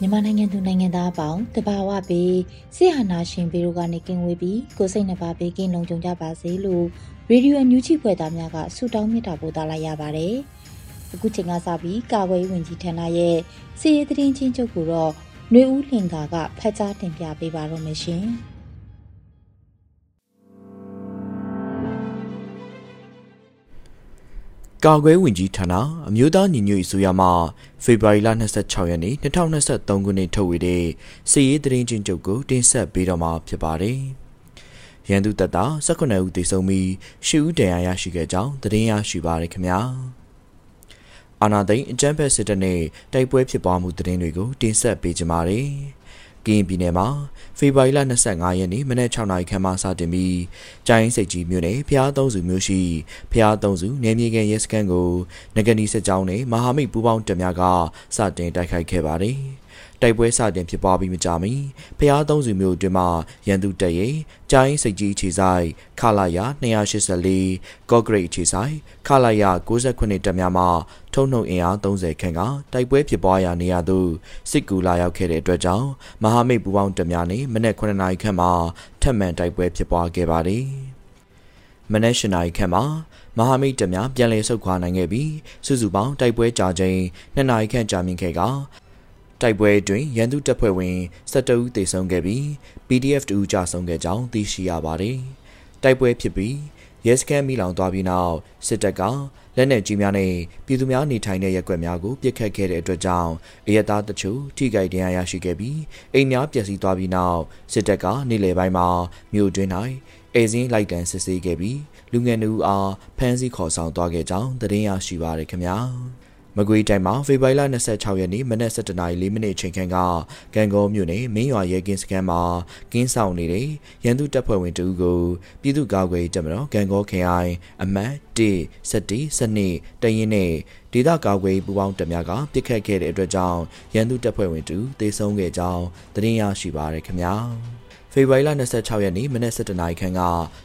မြန်မာနိုင်ငံသူနိုင်ငံသားအပေါင်းတဘာဝပေးစိတ်ဟာနာရှင်ပေတို့ကနေကင်းဝေးပြီးကိုစိတ်နှပါပေးကင်းလုံးကြုံကြပါစေလို့ရေဒီယိုအန်ယူဂျီဖွယ်သားများကဆုတောင်းမြတ်တာပို့သလိုက်ရပါတယ်။အခုချိန်ကစပြီးကာဝေးဝင်ကြီးဌာနရဲ့စီရေးသတင်းချင်းချုပ်ကိုတော့ຫນွေဦးလင်ကာကဖတ်ကြားတင်ပြပေးပါတော့မရှင်။ ကာကွယ်ဝင်ကြီးဌာနအမျိုးသားညီညွတ်ရေးဆိုရမှဖေဖော်ဝါရီလ26ရက်နေ့2023ခုနှစ်ထုတ်ဝေတဲ့စီရေးသတင်းချင်းချုပ်ကိုတင်ဆက်ပေးတော့မှာဖြစ်ပါတယ်။ရန်သူတပ်သား18ဦးသေဆုံးပြီး10ဦးဒဏ်ရာရရှိခဲ့ကြောင်းသတင်းရရှိပါရခင်ဗျာ။အာနာသိန်းအကြမ်းဖက်စစ်တပ်နဲ့တိုက်ပွဲဖြစ်ပွားမှုသတင်းတွေကိုတင်ဆက်ပေးကြပါမယ်။ ကရင်ပြည်နယ်မှာဖေဖော်ဝါရီလ25ရက်နေ့မနက်6နာရီခန့်မှစတင်ပြီးကြိုင်းစိတ်ကြီးမြို့နယ်ဖျားသုံးစုမြို့ရှိဖျားသုံးစုနယ်မြေကန်ရဲစခန်းကိုငကနီစစ်ကြောင်းနဲ့မဟာမိတ်ပူးပေါင်းတပ်များကစတင်တိုက်ခိုက်ခဲ့ပါတယ်။ တိုက်ပွဲစတင်ဖြစ်ပွားပြီးမကြာမီဖျားသုံးစုမျိုးအတွင်းမှာရန်သူတပ်ရဲ့ကြိုင်းစိတ်ကြီးခြေဆိုင်ခလာယာ284ကော့ဂရိတ်ခြေဆိုင်ခလာယာ69တပ်များမှထုံနှုံအင်အား30ခန့်ကတိုက်ပွဲဖြစ်ပွားရာနေရာသို့စစ်ကူလာရောက်ခဲ့တဲ့အတွက်ကြောင့်မဟာမိတ်ပူးပေါင်းတပ်များနဲ့မနက်9နာရီခန့်မှာထပ်မံတိုက်ပွဲဖြစ်ပွားခဲ့ပါတယ်။မနက်၈နာရီခန့်မှာမဟာမိတ်တပ်များပြန်လည်ဆုတ်ခွာနိုင်ခဲ့ပြီးစုစုပေါင်းတိုက်ပွဲကြာချိန်2နာရီခန့်ကြာမြင့်ခဲ့က တိုက်ပွဲအတွင်းရန်သူတပ်ဖွဲ့ဝင်12ဦးသေဆုံးခဲ့ပြီး PDF 2ဦးကြာဆုံးခဲ့ကြောင်းသိရှိရပါတယ်။တိုက်ပွဲဖြစ်ပြီးရဲစခန်းမိလောင်သွားပြီးနောက်စစ်တပ်ကလက်နက်ကြီးများနဲ့ပြည်သူများနေထိုင်တဲ့ရပ်ကွက်များကိုပစ်ခတ်ခဲ့တဲ့အတွက်ကြောင့်အရသားတချို့ထိခိုက်ဒဏ်ရာရရှိခဲ့ပြီးအိမ်များပျက်စီးသွားပြီးနောက်စစ်တပ်ကနေ့လယ်ပိုင်းမှာမြို့တွင်း၌အဲစင်းလိုက်တန်းစစ်ဆေးခဲ့ပြီးလူငယ်နှူအားဖမ်းဆီးခေါ်ဆောင်သွားခဲ့ကြောင်းသတင်းရရှိပါရခင်ဗျာ။ မကွေးတိုင်းမှာဖေဖော်ဝါရီလ26ရက်နေ့မနက်7:04မိနစ်ချိန်ခန့်ကကံကောမြို့နယ်မင်းရွာရဲကင်းစခန်းမှာကင်းဆောင်နေတဲ့ရန်သူတပ်ဖွဲ့ဝင်တဦးကိုပြည်သူ့ကာကွယ်တပ်မတော်ကံကောခရိုင်အမတ်1 7 7တရင်နဲ့ဒေသကာကွယ်ပူးပေါင်းတပ်များကပစ်ခတ်ခဲ့တဲ့အတွက်ကြောင့်ရန်သူတပ်ဖွဲ့ဝင်တူတေဆုံးခဲ့ကြောင်းသတင်းရရှိပါရခင်ဗျာ။ဖေဖော်ဝါရီလ26ရက်နေ့မနက်7:00နာရီခန့်က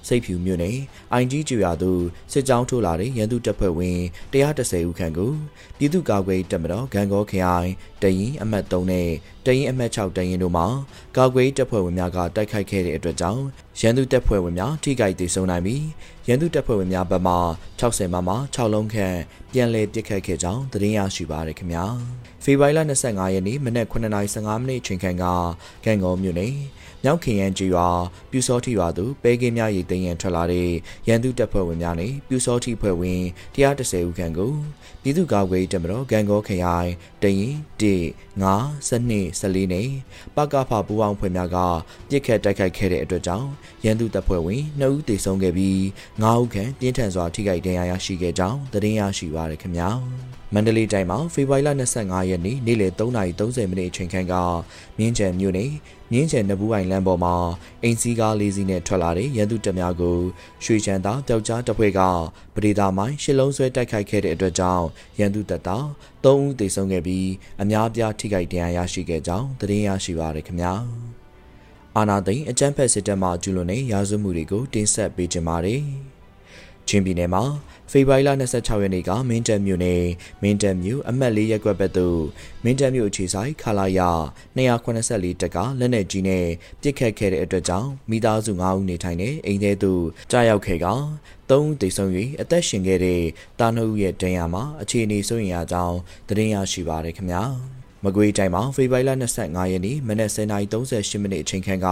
စိတ်ဖြူမြို့နယ်အိုင်ကြီးကျွာသို့စစ်ကြောင်းထိုးလာတဲ့ရန်သူတပ်ဖွဲ့ဝင်130ဦးခန့်ကို ပြည်သူ့ကာကွယ်တပ်မတော်ဂံကောခရိုင်တရင်အမှတ်3နဲ့တရင်အမှတ်6တရင်တို့မှာကာကွယ်တပ်ဖွဲ့ဝင်များကတိုက်ခိုက်ခဲ့တဲ့အတွက်ကြောင့်ရန်သူတပ်ဖွဲ့ဝင်များထိခိုက်ဒေဆုံးနိုင်ပြီးရန်သူတပ်ဖွဲ့ဝင်များဘက်မှ60မမ6လုံးခန့်ပြန်လည်ပစ်ခတ်ခဲ့ကြောင်းသတင်းရရှိပါရခင်ဗျာဖေဖော်ဝါရီလ25ရက်နေ့မနက်9:15မိနစ်ချိန်ခန့်ကကံကောမြို့နယ်မြောက်ခင်ရန်ကြီးရွာပြူစောထီရွာသို့ပဲကင်းများရိတ်သိမ်းရန်ထွက်လာတဲ့ရန်သူတပ်ဖွဲ့ဝင်များနဲ့ပြူစောထီဖွဲ့ဝင်130ဦးခန့်ကိုပြည်သူ့ကာကွယ်တပ်မတော်ဂံကောခရိုင်တရင်1 5 12 14နဲ့ပကဖပူအောင်ဖွဲ့များကပြစ်ခတ်တိုက်ခိုက်ခဲ့တဲ့အတွက်ကြောင့်ရန်သူတပ်ဖွဲ့ဝင်2ဦးသေဆုံးခဲ့ပြီး9ဦးခန့်ပြင်းထန်စွာထိခိုက်ဒဏ်ရာရရှိခဲ့ကြောင်းသတင်းရရှိပါရခင်ဗျာမန္တလေးတိုင်းမှာဖေဖော်ဝါရီလ25ရက်နေ့နေ့လယ်3:30မိနစ်အချိန်ခန့်ကမြင်းချံမြို့နယ်မြင်းချံနဘူးအိုင်လမ်းပေါ်မှာအင်စီကားလေးစီးနဲ့ထွက်လာတဲ့ရန်သူတပ်များကိုရွှေချမ်းသာပျောက်ကြားတပ်ဖွဲ့ကပဒေသာမိုင်းရှစ်လုံးဆွဲတိုက်ခိုက်ခဲ့တဲ့အတွက်ကြောင့်ရန်သူတပ်သား 3ဦးသေဆုံးခဲ့ပြီးအများပြားထိခိုက်ဒဏ်ရာရရှိခဲ့ကြောင်းသတင်းရရှိပါရခင်ဗျာအာနာသိန်းအကြမ်းဖက်စစ်တပ်မှကျူးလွန်တဲ့ရာဇဝမှုတွေကိုတင်ဆက်ပေးကြပါမယ် ချင်းပြည်နယ်မှာဖေဖော်ဝါရီလ26ရက်နေ့ကမင်းတပ်မြို့နယ်မင်းတပ်မြို့အမှတ်၄ရပ်ကွက်ဘက်သို့မင်းတပ်မြို့အခြေဆိုင်ခလာရ284တက်ကလက်နက်ကြီးနဲ့ပစ်ခတ်ခဲ့တဲ့အတွက်ကြောင့်မိသားစု9ဦးနေထိုင်တဲ့အိမ်ထဲသို့ကြားရောက်ခဲ့က3ဦးသေဆုံး၍အသက်ရှင်ခဲ့တဲ့တာနှုတ်ရဲ့ဒဏ်ရာမှာအခြေအနေဆိုရင်အကြောင်းသတင်းရရှိပါရခင်ဗျာမကွေးတိုင်းမှာဖေဖော်ဝါရီလ25ရက်နေ့မနက်09:38မိနစ်အချိန်ခန့်က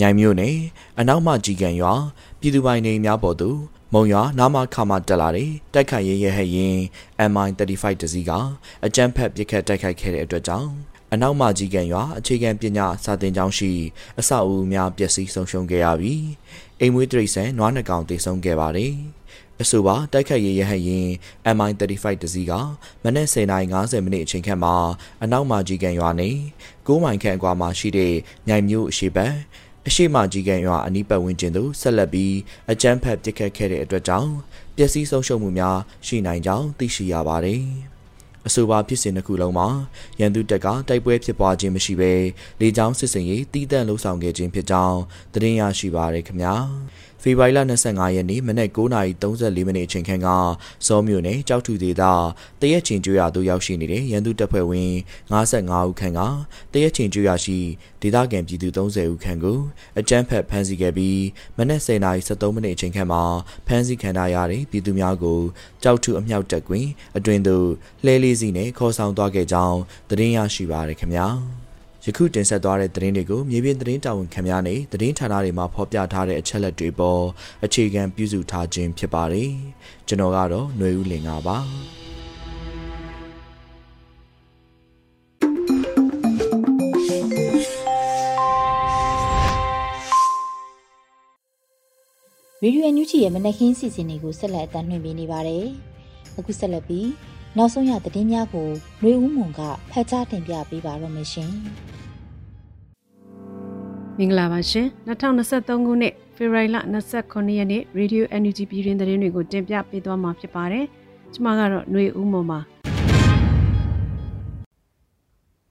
ညိုင်မြို့နယ်အနောက်မှကြီးကံရွာပြည်သူပိုင်နေများပေါ်သို့ မုံရွာနာမခါမတက်လာတဲ့တိုက်ခိုက်ရေးရဟရင် MI35 တစီးကအကြမ်းဖက်ပစ်ခတ်တိုက်ခိုက်ခဲ့တဲ့အတွက်ကြောင့်အနောက်မှကြီးကံရွာအခြေခံပညာစာသင်ကျောင်းရှိ အဆောက်အဦများပျက်စီးဆုံးရှုံးခဲ့ရပြီးအိမ်မွေးတရိษံနွားနှကောင်တည်ဆုံခဲ့ပါတယ်အဆိုပါတိုက်ခိုက်ရေးရဟရင် MI35 တစီးကမနက်10:50မိနစ်အချိန်ခန့်မှာအနောက်မှကြီးကံရွာနေ9မိုင်ခန့်အကွာမှာရှိတဲ့ညိုင်မြို့အရှိဘက် အရှိမကြီးကံရွာအနီးပတ်ဝန်းကျင်သို့ဆက်လက်ပြီးအကြမ်းဖက်ပစ်ခတ်ခဲ့တဲ့အတွက်ကြောင့်ပျက်စီးဆုံးရှုံးမှုများရှိနိုင်ကြောင်းသိရှိရပါတယ်။အဆိုပါဖြစ်စဉ်တစ်ခုလုံးမှာရန်သူတပ်ကတိုက်ပွဲဖြစ်ပွားခြင်းမရှိဘဲလေကြောင်းစစ်စင်ရေးတီးတန့်လှုပ်ဆောင်ခဲ့ခြင်းဖြစ်ကြောင်းသတင်းရရှိပါရခင်ဗျာ။ ဖေဖော်ဝါရီလ25ရက်နေ့မနက်9:34မိနစ်အချိန်ခန့်ကစောမြို့နယ်ကြောက်ထူဒေသတရက်ချင်းကျွရသို့ရောက်ရှိနေတဲ့ရန်သူတပ်ဖွဲ့ဝင်55ဦးခန့်ကတရက်ချင်းကျွရရှိဒေသခံပြည်သူ30ဦးခန့်ကိုအကြမ်းဖက်ဖမ်းဆီးခဲ့ပြီးမနက်10:73မိနစ်အချိန်ခန့်မှာဖမ်းဆီးခံထားရတဲ့ပြည်သူများကိုကြောက်ထူအမြောက်တပ်ကွင်းအတွင်သို့လှဲလေးစီနဲ့ခေါ်ဆောင်သွားခဲ့ကြောင်းသတင်းရရှိပါရခင်ဗျာ။ ယခုတင်ဆက်သွားတဲ့သတင်းတွေကိုမြေပြင်သတင်းတာဝန်ခံများနဲ့သတင်းဌာနတွေမှာဖော်ပြထားတဲ့အချက်လက်တွေပေါ်အခြေခံပြုစုထားခြင်းဖြစ်ပါတယ်။ကျွန်တော်ကတော့ຫນွေဦးလင်ပါပါ။ရေဒီယိုညူချီရဲ့မနက်ခင်းစီစဉ်တွေကိုဆက်လက်အသံလွှင့်ပေးနေပါတယ်။အခုဆက်လက်ပြီး နောက်ဆုံးရသတင်းများကိုလွေဦးမွန်ကဖတ်ကြားတင်ပြပေးပါရမရှင်။မင်္ဂလာပါရှင်။2023ခုနှစ်ဖေဖော်ဝါရီလ29ရက်နေ့ Radio NUG ပြည်တွင်သတင်းတွေကိုတင်ပြပေးသွားမှာဖြစ်ပါတယ်။ကျွန်မကတော့လွေဦးမွန်ပါ။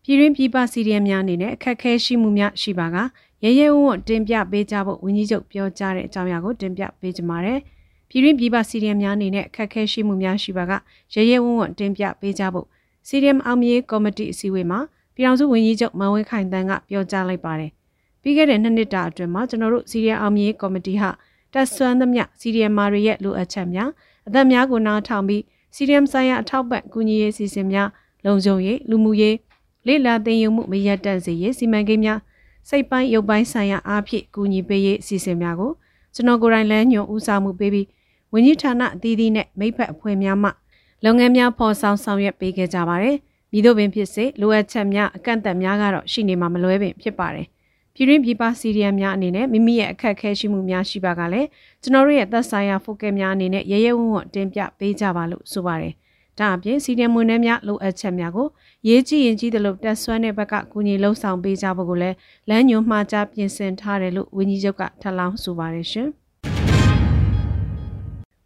ပြည်တွင်းပြည်ပစီရီယံများအနေနဲ့အခက်အခဲရှိမှုများရှိပါကရဲရဲဝံ့ဝံ့တင်ပြပေးကြဖို့ဝန်ကြီးချုပ်ပြောကြားတဲ့အကြောင်းအရာကိုတင်ပြပေးကြပါမယ်။ ပြည်တွင်ပြည်ပစီရီယံများအနေနဲ့အခက်ခဲရှိမှုများရှိပါကရဲရဲဝံ့ဝံ့တင်ပြပေးကြဖို့စီရီယံအောင်မြေကော်မတီအစည်းအဝေးမှာပြည်ထောင်စုဝန်ကြီးချုပ်မန်ဝင်းခိုင်တန်းကပြောကြားလိုက်ပါတယ်ပြီးခဲ့တဲ့နှစ်နှစ်တာအတွင်းမှာကျွန်တော်တို့စီရီယံအောင်မြင်ကော်မတီဟာတက်ဆွမ်းသမျှစီရီယံမာတွေရဲ့လိုအပ်ချက်များအသက်များကိုနားထောင်ပြီးစီရီယံဆိုင်ရာအထောက်ပံ့ကူညီရေးစီစဉ်များလုံခြုံရေးလူမှုရေးလေ့လာသင်ယူမှုမရတန့်စေရေးစီမံကိန်းများစိတ်ပိုင်းရုပ်ပိုင်းဆိုင်ရာအားဖြင့်ကူညီပေးရေးအစီအစဉ်များကိုကျွန်တော်ကိုယ်တိုင်လမ်းညွှန်ဦးဆောင်မှုပေးပြီး ဝန်ကြီးဌာနအသီးသီးနဲ့မိဖက်အဖွဲ့များမှလုပ်ငန်းများဖော်ဆောင်ဆောင်ရွက်ပေးခဲ့ကြပါတယ်။မိတို့ပင်ဖြစ်စေလိုအပ်ချက်များအကန့်အသတ်များကတော့ရှိနေမှာမလွဲပင်ဖြစ်ပါတယ်ပြည်တွင်းပြည်ပစီရီယံများအနေနဲ့မိမိရဲ့အခက်အခဲရှိမှုများရှိပါကလည်းကျွန်တော်တို့ရဲ့သက်ဆိုင်ရာ focus များအနေနဲ့ရရဲဝံ့ဝံ့တင်ပြပေးကြပါလို့ဆိုပါတယ်။ဒါအပြင်စီရီယံမွေးနှဲများလိုအပ်ချက်များကိုရေးကြည့်ရင်ကြီးတယ်လို့တက်ဆွမ်းတဲ့ဘက်ကကူညီလှုံ့ဆော်ပေးကြဖို့ကိုလည်းလမ်းညွှန်မှာကြားပြင်ဆင်ထားတယ်လို့ဝန်ကြီးချုပ်ကထပ်လောင်းဆိုပါတယ်ရှင်။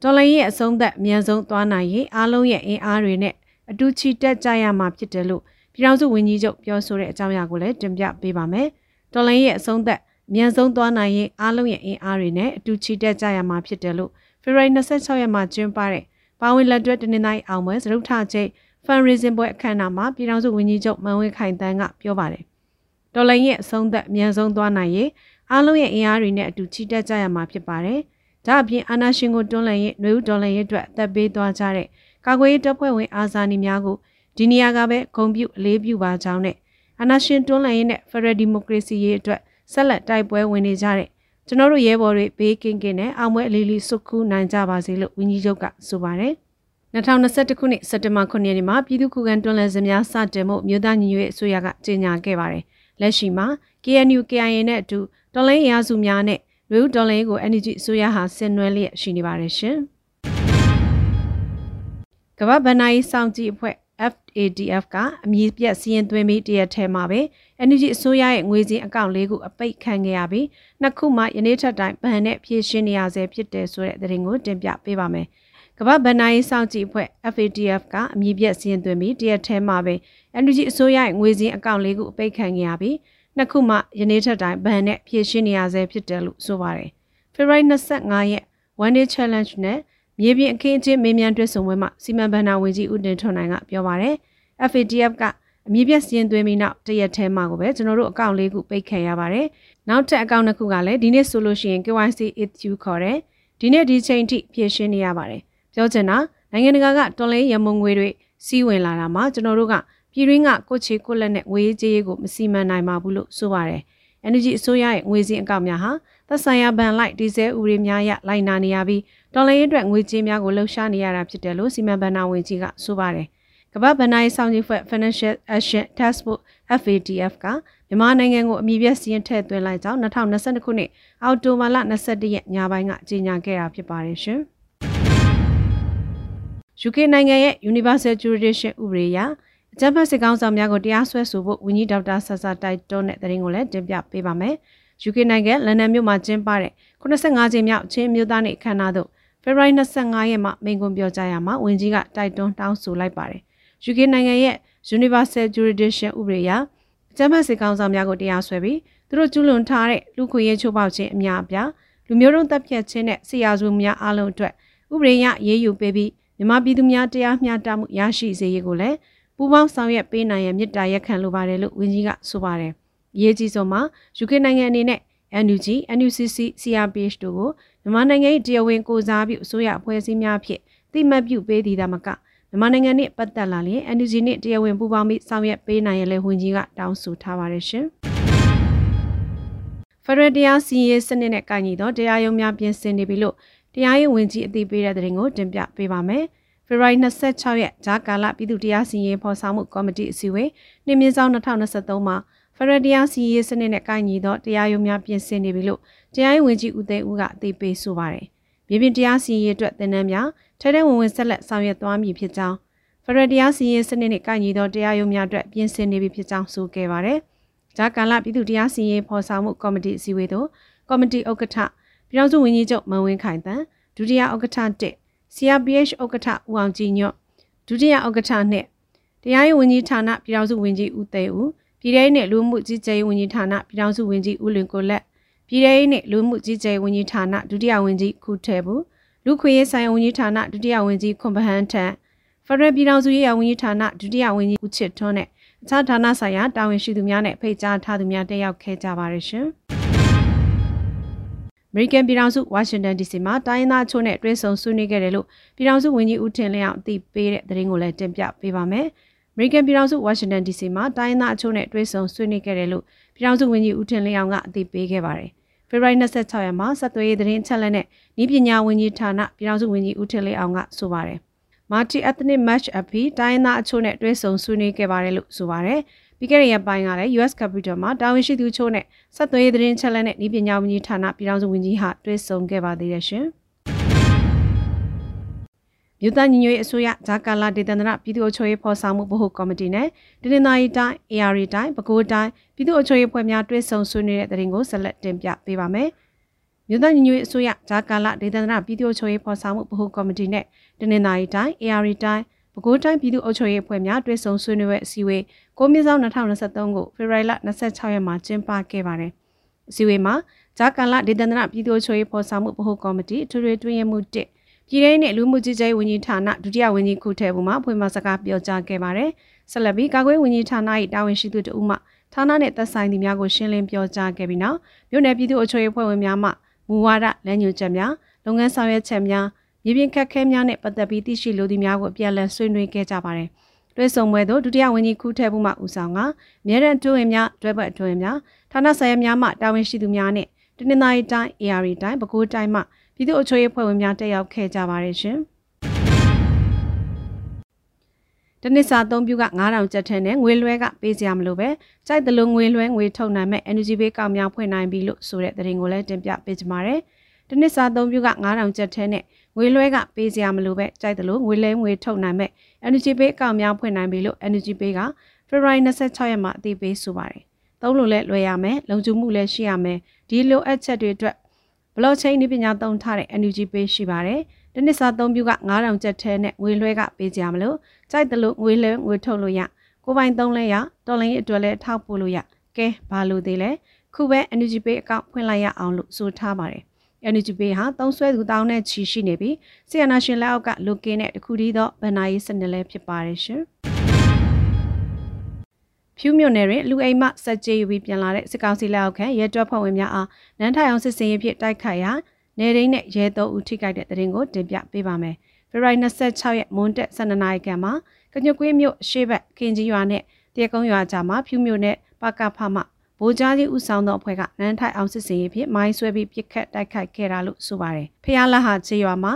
ဒေါ်လာရဲ့အဆုံးသက်အမြန်ဆုံးသွားနိုင်ရေးအားလုံးရဲ့အင်အားတွေနဲ့အတူချီတက်ကြရမှာဖြစ်တယ်လို့ပြည်ထောင်စုဝန်ကြီးချုပ်ပြောဆိုတဲ့အကြောင်းအရာကိုလည်းတင်ပြပေးပါမယ်။တော်လိုင်းရဲ့အဆုံးသက်အမြန်ဆုံးသွားနိုင်ရင်အားလုံးရဲ့အင်အားတွေနဲ့အတူချီတက်ကြရမှာဖြစ်တယ်လို့ဖေဖော်ဝါရီ26ရက်မှာကျင်းပတဲ့ပါဝင်လက်တွဲတနင်္လာရီအောင်ပွဲစရုပ်ထချိတ် fundraising ပွဲအခမ်းအနားမှာပြည်ထောင်စုဝန်ကြီးချုပ်မန်ဝင်းခိုင်တန်းကပြောပါတယ်။တော်လိုင်းရဲ့အဆုံးသက်အမြန်ဆုံးသွားနိုင်ရင်အားလုံးရဲ့အင်အားတွေနဲ့အတူချီတက်ကြရမှာဖြစ်ပါတယ်။ ဒါအပြင်အာနာရှင်ကိုတွန်းလှန်ရေးနှွေဦးတော်လှန်ရေးအတွက်အသက်ပေးသွားကြတဲ့ကာကွယ်ရေးတပ်ဖွဲ့ဝင်အာဇာနည်များကိုဒီနေရာကပဲဂုဏ်ပြုအလေးပြုပါကြောင်းနဲ့အာဏာရှင်တွန်းလှန်ရေးနဲ့ဖက်ဒရယ်ဒီမိုကရေစီရေးအတွက်ဆက်လက်တိုက်ပွဲဝင်နေကြတဲ့ကျွန်တော်တို့ရဲဘော်တွေဘေးကင်းကင်းနဲ့အောင်ပွဲအလေးလေးစုခူးနိုင်ကြပါစေလို့ဝန်ကြီးချုပ်ကဆိုပါတယ်2021ခုနှစ်စက်တင်ဘာ9ရက်နေ့မှာပြည်သူ့ခုခံတွန်းလှန်စစ်များစတင်မှုမြို့သားညီညွတ်ရေးအစိုးရကကြေညာခဲ့ပါတယ်။လက်ရှိမှာ KNU KIA နဲ့အတူတော်လိုင်းရာစုများနဲ့ လူဦးတော်လိုင်းကို energy အစိုးရဟာဆင်နွှဲလျက်ရှိနေပါတယ်ရှင်။ကမ္ဘာ့ဗဏ္ဍာရေးစောင့်ကြည့်အဖွဲ့ FADF ကအမည်ပြက်စီးရင်သွင်းပြီးတရက်ထဲမှာပဲ NUG အစိုးရရဲ့ငွေစင်းအကောင့်လေးခုအပိတ်ခံခဲ့ရပြီးနှစ်ခုမှယနေ့ထက်တိုင်ဗန်နဲ့ဖြည့်ရှင်းနေရဆဲဖြစ်တယ်ဆိုတဲ့သတင်းကိုတင်ပြပေးပါမယ်။ကမ္ဘာဗန်နာရေးစောင့်ကြည့်အဖွဲ့ FADF ကအမည်ပြက်စီးရင်သွင်းပြီးတရက်ထဲမှာပဲ NUG အစိုးရရဲ့ငွေစင်းအကောင့်လေးခုအပိတ်ခံခဲ့ရပြီး နှစ်ခုမှယနေ့ထက်တိုင်ဗန်နဲ့ဖြည့်ရှင်းနေရဆဲဖြစ်တယ်လို့ဆိုပါတယ်။ဖေဖော်ဝါရီ25ရက် One Day Challenge နဲ့မြေပြင်အခင်းအကျင်းမေးမြန်းတွေ့ဆုံပွဲမှာစီမံဘဏ္ဍာဝန်ကြီးဦးတင်ထွန်းနိုင်ကပြောပါရယ် FATF ကအမြင့်ပြည့်စည်သွင်းပြီးနောက်တရက်ထဲမှာကိုပဲကျွန်တော်တို့အကောင့်လေးခုပိတ်ခံရပါတယ်။နောက်ထပ်အကောင့်တစ်ခုကလည်းဒီနေ့ဆိုလို့ရှိရင် KYC issue ခေါ်တယ်။ဒီနေ့ဒီချိန်ထိဖြည့်ရှင်းနေရပါတယ်။ပြောချင်တာနိုင်ငံတကာကတော်လိုင်းရမုံငွေတွေစီးဝင်လာတာမှာကျွန်တော်တို့က ပြည်ရင်းကကိုချေကိုလက်နဲ့ငွေကြေးရေးကိုမစီမံနိုင်ပါဘူးလို့ဆိုပါတယ်။ Energy အစိုးရရဲ့ငွေစင်းအကောင့်များဟာသက်ဆိုင်ရာဘဏ်လိုက်ဒီဇယ်ဥရိများရလိုက်နာနေရပြီးတော်လိုင်းအတွက်ငွေကြေးများကိုလှုပ်ရှားနေရတာဖြစ်တယ်လို့စီမံဘဏ္ဍာဝန်ကြီးကဆိုပါတယ်။ကမ္ဘာဗဏ္ဍာရေးဆောင်ရွက်ဖွဲ့ Financial Action Task Force FATF ကမြန်မာနိုင်ငံကိုအမည်ပြစီရင်ထည့်သွင်းလိုက်ကြောင်း2022ခုနှစ်အောက်တိုဘာလ22ရက်ညပိုင်းကကြေညာခဲ့တာဖြစ်ပါတယ်ရှင်။ UK နိုင်ငံရဲ့ Universal Jurisdiction ဥပဒေအရ အကြမ်းဖက်စစ်ကောင်ဆောင်များကိုတရားစွဲဆိုဖို့ဝန်ကြီးဒေါက်တာဆဆတိုက်တွန်းတဲ့သတင်းကိုလည်းတင်ပြပေးပါမယ်။ UK နိုင်ငံလန်ဒန်မြို့မှာကျင်းပတဲ့85ကြိမ်မြောက်ချင်းမြို့သားနေ့အခမ်းအနားသို့ဖေဖော်ဝါရီ25ရက်မှာမိန့်ခွန်းပြောကြားရမှာဝန်ကြီးကတိုက်တွန်းတောင်းဆိုလိုက်ပါတယ်။ UK နိုင်ငံရဲ့ Universal Jurisdiction ဥပဒေအရအကြမ်းဖက်စစ်ကောင်ဆောင်များကိုတရားစွဲပြီးသူတို့ကျူးလွန်ထားတဲ့လူခွင့်ရေးချိုးဖောက်ခြင်းအများအပြားလူမျိုးတုံးတပ်ဖြတ်ခြင်းနဲ့ဆရာစုများအလုံးအတွက်ဥပဒေရရေးယူပေးပြီးမြန်မာပြည်သူများတရားမျှတမှုရရှိစေရေးကိုလည်း ပူးပေါင်းဆောင်ရွက်ပေးနိုင်ရန်မြစ်တာရက်ခံလိုပါတယ်လို့ဝန်ကြီးကဆိုပါတယ်။ရေးကြီးဆုံးမှာ UK နိုင်ငံအနေနဲ့ NUG, NUCC, CRPH တို့ကိုမြန်မာနိုင်ငံ၏တရားဝင်ကိုစားပြုအစိုးရအဖွဲ့အစည်းများဖြင့်တိမှတ်ပြုပေးသည်သာမကမြန်မာနိုင်ငံနဲ့ပတ်သက်လာရင် NUG နဲ့တရားဝင်ပူးပေါင်းပြီးဆောင်ရွက်ပေးနိုင်ရလဲဝန်ကြီးကတောင်းဆိုထားပါတယ်ရှင်။ဖရဒတရားစီရေးစနစ်နဲ့ကိုင်ညီတော့တရားရုံးများပြင်ဆင်နေပြီလို့တရားရေးဝန်ကြီးအသိပေးတဲ့တဲ့ရင်ကိုတင်ပြပေးပါမယ်။ ဖေဖော်ဝါရီ26ရက်ဂျာကာလပြည်သူတရားစီရင်ဖော်ဆောင်မှုကော်မတီအစည်းအဝေးနှင်းမြင့်ဆောင်2023မှာဖရဒတရားစီရေးစနစ်နဲ့ကိုင်ညီတော့တရားရုံးများပြင်ဆင်နေပြီလို့တရားရေးဝန်ကြီးဦးသိန်းဦးကအသိပေးဆိုပါတယ်။မြေပြင်တရားစီရင်အတွက်တင်နန်းများထဲထဲဝင်ဝင်ဆက်လက်ဆောင်ရွက်သွားမည်ဖြစ်ကြောင်းဖရတရားစီရင်စနစ်နဲ့ကိုင်ညီသောတရားရုံးများအတွက်ပြင်ဆင်နေပြီဖြစ်ကြောင်းဆိုခဲ့ပါတယ်။ဂျာကာလပြည်သူတရားစီရင်ဖော်ဆောင်မှုကော်မတီအစည်းအဝေးသို့ကော်မတီဥက္ကဋ္ဌပြည်ထောင်စုဝန်ကြီးချုပ်မန်ဝင်းခိုင်တန်ဒုတိယဥက္ကဋ္ဌ1 CRPH ဥက္ကဋ္ဌဦးအောင်ကြည်ညွတ်ဒုတိယဥက္ကဋ္ဌ2တရားရေးဝန်ကြီးဌာနပြည်ထောင်စုဝန်ကြီးဦးသိန်းဦးပြည်ထောင်နဲ့လူမှုကြီးကြပ်ရေးဝန်ကြီးဌာနပြည်ထောင်စုဝန်ကြီးဦးလွင်ကိုလက်ပြည်ထောင်နဲ့လူမှုကြီးကြပ်ရေးဝန်ကြီးဌာနဒုတိယဝန်ကြီးခုထဲဘူးလူခွေရေးဆိုင်ဝန်ကြီးဌာနဒုတိယဝန်ကြီးခွန်ပဟန်းထံဖရယ်ပြည်ထောင်စုရေးရာဝန်ကြီးဌာနဒုတိယဝန်ကြီးဦးချစ်ထွန်းနဲ့အခြားဌာနဆိုင်ရာတာဝန်ရှိသူများနဲ့ဖိတ်ကြားထားသူများတက်ရောက်ခဲ့ကြပါရရှင်။ အမေရိကန်ပြည်ထောင်စုဝါရှင်တန် DC မှာတိုင်းသားချို့နဲ့တွဲဆုံဆွေးနွေးခဲ့တယ်လို့ပြည်ထောင်စုဝန်ကြီးဦးထင်လင်းအောင်အသိပေးတဲ့သတင်းကိုလည်းတင်ပြပေးပါမယ်။အမေရိကန်ပြည်ထောင်စုဝါရှင်တန် DC မှာတိုင်းသားချို့နဲ့တွဲဆုံဆွေးနွေးခဲ့တယ်လို့ပြည်ထောင်စုဝန်ကြီးဦးထင်လင်းအောင်ကအသိပေးခဲ့ပါတယ်။ဖေဖော်ဝါရီ26ရက်မှာဆက်သွယ်ရေးသတင်းချက်လက်နဲ့ဤပညာဝန်ကြီးဌာနပြည်ထောင်စုဝန်ကြီးဦးထင်လင်းအောင်ကဆိုပါတယ်။ Multi Ethnic Match အဖြစ်တိုင်းရင်းသားအချို့နဲ့တွဲဆုံဆွေးနွေးခဲ့ပါတယ်လို့ဆိုပါတယ်။ ပြီးခဲ့တဲ့ရက်ပိုင်းကလည်း US Capital မှာတာဝန်ရှိသူချို့နဲ့ဆက်သွယ်ရေးသတင်းချက်လက်နဲ့ဤပညာဝန်ကြီးဌာနပြည်ထောင်စုဝန်ကြီးဟာတွဲဆုံခဲ့ပါသေးတယ်ရှင်။မြို့သားညီညွတ်ရေးအစိုးရဂျာကာလာဒေသန္တရပြည်သူ့အချုပ်ရေးဖော်ဆောင်မှုဗဟိုကော်မတီနဲ့တနင်္သာရီတိုင်း AR တိုင်းပဲခူးတိုင်းပြည်သူ့အချုပ်ရေးဖွဲ့များတွဲဆုံဆွေးနွေးတဲ့တဲ့ရင်ကိုဆက်လက်တင်ပြပေးပါမယ်။မြို့သားညီညွတ်ရေးအစိုးရဂျာကာလဒေသနာပြည်သူ့အုပ်ချုပ်ရေးဖော်ဆောင်မှုဗဟိုကော်မတီနဲ့တနင်္သာရီတိုင်း AR တိုင်း ပဲခူးတိုင်းပြည်သူ့အုပ်ချုပ်ရေးအဖွဲ့များတွဲဆုံဆွေးနွေးတဲ့အစည်းအဝေးကိုမြင့်ဆောင်2023ကိုဖေဖော်ဝါရီလ26ရက်မှာကျင်းပခဲ့ပါတယ်။အစည်းအဝေးမှာဂျာကာလဒေသနာပြည်သူ့အုပ်ချုပ်ရေးဖော်ဆောင်မှုဗဟိုကော်မတီထွေထွေတွင်းရမှု1ပြည်ထောင်နဲ့လူမှုကြီးကြပ်ဝန်ကြီးဌာနဒုတိယဝန်ကြီးခုထဲဘူးမှာဖွင့်မစကားပြောကြားခဲ့ပါတယ်။ဆက်လက်ပြီးကာကွယ်ဝန်ကြီးဌာန၏တာဝန်ရှိသူတို့မှဌာနနဲ့သက်ဆိုင်သူများကိုရှင်းလင်းပြောကြားခဲ့ပြီးနောက်မြို့နယ်ပြည်သူ့အုပ်ချုပ်ရေးဖွဲ့ဝင်များမှမူဝါဒလမ်းညွှန်ချက်များလုပ်ငန်းဆောင်ရွက်ချက်များ မြေပြင်ခက်ခဲများနဲ့ပတ်သက်ပြီးသိရှိလိုသည့်များကိုအပြန်အလှန်ဆွေးနွေးခဲ့ကြပါတယ်။တွဲဆုံပွဲသို့ဒုတိယဝန်ကြီးခုထဲဘူးမှဦးဆောင်ကအမြဲတမ်းတွင်းများတွဲဘက်အတွင်းများဌာနဆိုင်ရာများမှတာဝန်ရှိသူများနဲ့တနင်္သာရီတိုင်း AR တိုင်းပဲခူးတိုင်းမှပြည်သူ့အချို့ရေးဖွဲ့ဝင်များတက်ရောက်ခဲ့ကြပါတယ်ရှင်။တနစ်စာအသုံးပြုက9000ကျပ်ထက်နဲ့ငွေလွှဲကပေးစရာမလိုပဲကြိုက်တယ်လို့ငွေလွှဲငွေထုတ်နိုင်မဲ့ energy ဘေးကောက်များဖွင့်နိုင်ပြီလို့ဆိုတဲ့သတင်းကိုလည်းတင်ပြပေးကြပါမယ်။တနစ်စာအသုံးပြုက9000ကျပ်ထက်နဲ့ ငွေလွှဲကပေးစရာမလိုပဲကြိုက်တယ်လို့ငွေလဲငွေထုတ်နိုင်မဲ့ energy ဘေးကောက်များဖွင့်နိုင်ပြီလို့ energy ဘေးက February 26ရက်မှာအသိပေးဆိုပါတယ်။သုံးလို့လဲလွှဲရမယ်လုံခြုံမှုလည်းရှိရမယ်ဒီလိုအပ်ချက်တွေအတွက် blockchain နည်းပညာသုံးထားတဲ့ energy pay ရှိပါတယ်။တနစ်စာသုံးပြုက9000ကျပ်ထဲနဲ့ငွေလွှဲကပေးကြမလို့ကြိုက်တယ်လို့ငွေလွှဲငွေထုတ်လို့ရကိုပိုင်သုံးလဲရတော်လိုင်းရဲ့အတွက်လဲထောက်ပို့လို့ရကဲဘာလို့သေးလဲခုပဲ energy pay အကောင့်ဖွင့်လိုက်ရအောင်လို့ဆိုထားပါတယ် energy pay ဟာသုံးဆွဲသူတောင်းနဲ့ချီရှိနေပြီးဆီယနာရှင်လက်အောက်ကလိုကင်းတဲ့တခုတည်းသောဗန်နာရေးစနစ်လည်းဖြစ်ပါတယ်ရှင်ဖြူးမြို့နယ်တွင်လူအိမ်မှစက်ကြေးယူပြီးပြန်လာတဲ့စစ်ကောင်စီလက်အောက်ခံရဲတပ်ဖွဲ့ဝင်များအားနန်းထိုင်အောင်စစ်စင်ရေးဖြစ်တိုက်ခိုက်ရာနေရင်းနဲ့ရဲသုံးဦးထိခိုက်တဲ့တဲ့ရင်ကိုတင်ပြပေးပါမယ်။ဖေဖော်ဝါရီ26ရက်မွန်းတက်12နာရီခန့်မှာကညွကွေးမြို့ရှေ့ဘက်ကင်ကြီးရွာနဲ့တရကုန်းရွာကြားမှာဖြူးမြို့နဲ့ပကဖမှ ဗိုလ်ကြားကြီးဦးဆောင်သောအဖွဲ့ကနန်းထိုက်အောင်စစ်စင်ရေးဖြင့်မိုင်းဆွဲပြီးပစ်ခတ်တိုက်ခိုက်ခဲ့တာလို့ဆိုပါတယ်။ဖျားလဟာချေရွာမှာ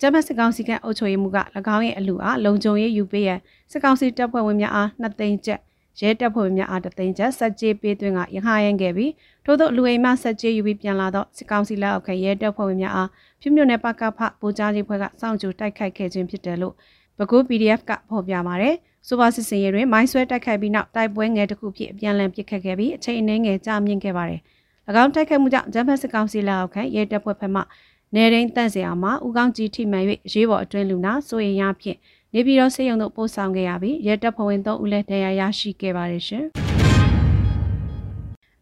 ကျမစစ်ကောင်စီကအုပ်ချုပ်ရေးမှူးက၎င်းရဲ့အလူအားလုံခြုံရေးယူပေးရန်စစ်ကောင်စီတပ်ဖွဲ့ဝင်များအားနှစ်သိန်းကျပ်ရဲတပ်ဖွဲ့ဝင်များအားတသိန်းကျပ်စက်ကြေးပေးသွင်းကရဟရင်ခဲ့ပြီးထို့သောလူအိမ်မှစက်ကြေးယူပြီးပြန်လာသောစစ်ကောင်စီလက်အောက်ခံရဲတပ်ဖွဲ့ဝင်များအားဖြူမြို့နယ်ပကဖဗိုလ်ကြားကြီးဖွဲ့ကစောင့်ကြိုတိုက်ခိုက်ခဲ့ခြင်းဖြစ်တယ်လို့ဘကူ PDF ကဖော်ပြပါတယ်။ ဆိုပါစစ်စင်ရေးတွင်မိုင်းဆွဲတိုက်ခိုက်ပြီးနောက်တိုက်ပွဲငယ်တစ်ခုဖြစ်အပြန်အလှန်ပစ်ခတ်ခဲ့ပြီးအချိန်အနည်းငယ်ကြာမြင့်ခဲ့ပါတယ်။၎င်းတိုက်ခိုက်မှုကြောင့်ဂျမ်ဘတ်စစ်ကောင်စီလက်အောက်ခံရဲတပ်ဖွဲ့ဖက်မှနေရင်းတန့်စရာမှာဦးကောင်းကြီးထိမှန်၍ရေးပေါ်အတွင်းလူနာစိုးရင်ရဖြင့်နေပြည်တော်စေယုံတို့ပို့ဆောင်ခဲ့ရပြီးရဲတပ်ဖွဲ့ဝင်3ဦးလည်းတရားရရှိခဲ့ပါတယ်ရှင်။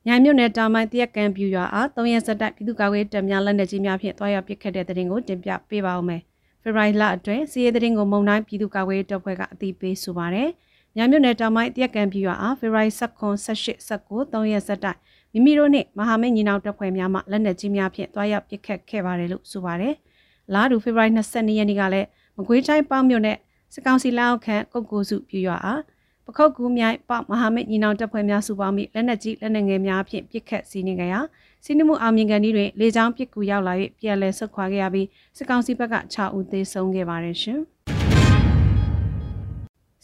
ညမြို့နယ်တောင်ပိုင်းတရက်ကံပြူရွာအား3ရက်ဆက်တိုက်ပြည်သူ့ကာကွယ်တပ်များလက်နက်ကြီးများဖြင့်တွားရောက်ပစ်ခတ်တဲ့တဲ့ရင်ကိုတင်ပြပေးပါဦးမယ်။ ဖေဖော်ဝါရီလအတွင်းစီးရဲတဲ့ရင်ကိုမုံတိုင်းပြည်သူ့ကာကွယ်တပ်ဖွဲ့ကအသိပေးဆိုပါတယ်။ညမြို့နယ်တောင်ပိုင်းတရက်ကန်ပြူရွာအားဖေဖော်ဝါရီ16 18 19 3ရက်ဆက်တိုက်မိမိတို့နှင့်မဟာမိတ်ညီနောင်တပ်ဖွဲ့များမှလက်နက်ကြီးများဖြင့်တွားရောက်ပစ်ခတ်ခဲ့ပါတယ်လို့ဆိုပါတယ်။လာဒူဖေဖော်ဝါရီ22ရက်နေ့ကလည်းမကွေးတိုင်းပေါင်းမြို့နယ်စကောင်စီလောက်ခန့်ကုတ်ကိုစုပြူရွာအားပခုတ်ကူးမြိုင်ပမဟာမိတ်ညီနောင်တပ်ဖွဲ့များစုပေါင်းပြီးလက်နက်ကြီးလက်နက်ငယ်များဖြင့်ပစ်ခတ်စီးနေကြရာ စီးနှမှုအောင်မြင်ကန်ဒီတွင်လေကြောင်းပစ်ကူရောက်လာ၍ပြန်လည်ဆုတ်ခွာခဲ့ရပြီးစစ်ကောင်စီဘက်က6ဦးသေဆုံးခဲ့ပါတယ်ရှင်။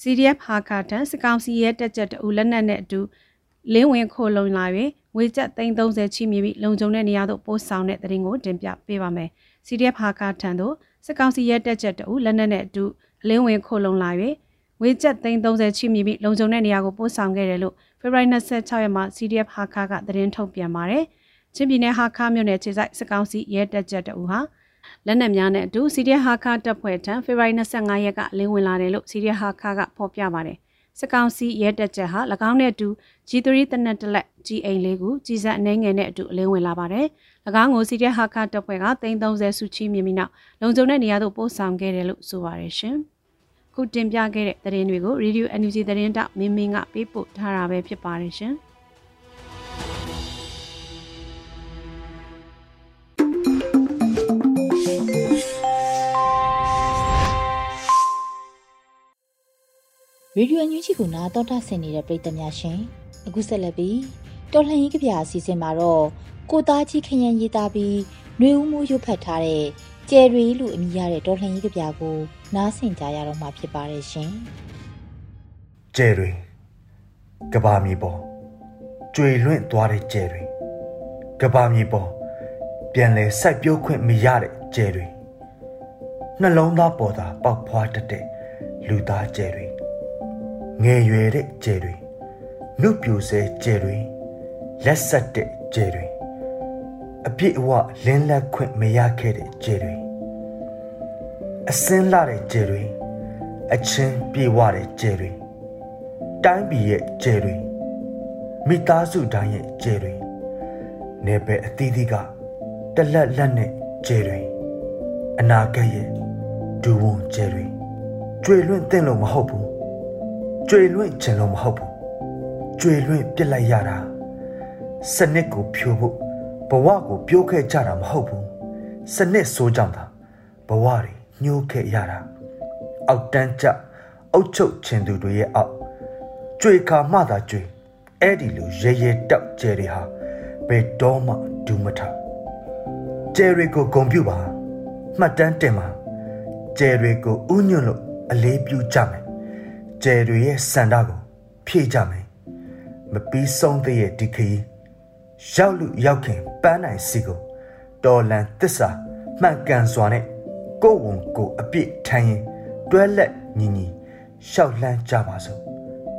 CDF ဟာကာတန်စစ်ကောင်စီရဲ့တက်ကြက်တူလက်နက်နဲ့အတူလင်းဝင်ခိုလုံလာ၍ငွေကျပ်330ချီမြပြီးလုံခြုံတဲ့နေရာသို့ပို့ဆောင်တဲ့တရင်ကိုတင်ပြပေးပါမယ်။ CDF ဟာကာတန်တို့စစ်ကောင်စီရဲ့တက်ကြက်တူလက်နက်နဲ့အတူလင်းဝင်ခိုလုံလာ၍ငွေကျပ်330ချီမြပြီးလုံခြုံတဲ့နေရာကိုပို့ဆောင်ခဲ့တယ်လို့ဖေဖော်ဝါရီ26ရက်မှာ CDF ဟာကာကသတင်းထုတ်ပြန်ပါတယ်။ ချင်းပြည်နယ်ဟာကာမြို့နယ်ခြေဆိုင်စစ်ကောင်စီရဲတက်ကြက်တူဟာလက်နက်များနဲ့အတူစီရီယာဟာခါတပ်ဖွဲ့ထံဖေဖော်ဝါရီ25ရက်ကလင်းဝင်လာတယ်လို့စီရီယာဟာခါကဖော်ပြပါတယ်။စကောင်စီရဲတက်ချက်ဟာ၎င်းနဲ့အတူ G3 တနက်တလက် G8 လေးခုကြီးစက်အနေငယ်နဲ့အတူအလင်းဝင်လာပါတယ်။၎င်းကိုစီရီယာဟာခါတပ်ဖွဲ့က330စုချီမြင်ပြီးနောက်လုံခြုံတဲ့နေရာသို့ပို့ဆောင်ခဲ့တယ်လို့ဆိုပါတယ်ရှင်။ခုတင်ပြခဲ့တဲ့သတင်းတွေကို Radio NUG သတင်းတောက်မင်းမင်းကပေးပို့ထားတာပဲဖြစ်ပါတယ်ရှင်။ ရေဒီယိုညူးချီကိုနာတော်တာဆင်နေတဲ့ပရိသတ်များရှင်အခုဆက်လက်ပြီးတော်လှန်ရေးကြပြအစီအစဉ်မှာတော့ကိုသားကြီးခရမ်းရေးသားပြီးနှွေဦးမိုးရွတ်ဖတ်ထားတဲ့ကျယ်ရီလို့အမည်ရတဲ့တော်လှန်ရေးကြပြကိုနားဆင်ကြရတော့မှာဖြစ်ပါတယ်ရှင်ကျယ်တွေကဘာမြေပေါ်ကျွေလွင့်သွားတဲ့ကျယ်တွေကဘာမြေပေါ်ပြန်လဲစိုက်ပျိုးခွင့်မရတဲ့ကျယ်တွေနှလုံးသားပေါ်သာပေါက်ဖွားတတ်တဲ့လူသားကျယ်တွေ ငယ်ရွယ်တဲ့ကျဲတွေနှုတ်ပြိုဆဲကျဲတွေလက်ဆက်တဲ့ကျဲတွေအပြည့်အဝလင်းလက်ခွင့်မရခဲ့တဲ့ကျဲတွေအစင်းလာတဲ့ကျဲတွေအချင်းပြေဝတဲ့ကျဲတွေတိုင်းပြည်ရဲ့ကျဲတွေမိသားစုတိုင်းရဲ့ကျဲတွေနေပဲအသီးသီးကတလက်လက်နဲ့ကျဲတွေအနာဂတ်ရဲ့ဒူဝန်ကျဲတွေကျွေလွင့်တဲ့လို့မဟုတ်ဘူး ကျွေလွင့်ခြင်းလို့မဟုတ်ဘူးကျွေလွင့်ပြစ်လိုက်ရတာစနစ်ကိုဖြိုဖို့ဘဝကိုပြိုးခဲ့ကြတာမဟုတ်ဘူးစနစ်ဆိုးကြောင့်သာဘဝတွေညှိုးခဲ့ရတာအောက်တန်းကျအုတ်ချုပ်ခြင်းသူတွေရဲ့အောက်ကျွေခါမှသာကျွေအဲ့ဒီလိုရဲရဲတောက်ကျဲတွေဟာဘယ်တော့မှဒူးမထကျဲတွေကိုဂုံပြူပါမှတ်တမ်းတင်ပါကျဲတွေကိုဥညွန့်လို့အလေးပြုကြမယ် ကျယ်တွေရဲ့စန္ဒကိုဖြည့်ကြမယ်မပြီးဆုံးသေးရဲ့ဒီခရီးရောက်လူရောက်ခင်ပန်းနိုင်စီကိုတော်လန်သစ္စာမှန်ကန်စွာနဲ့ကိုယ်ဝန်ကိုအပြစ်ထမ်းရင်တွဲလက်ညီညီရှောက်လှမ်းကြပါစို့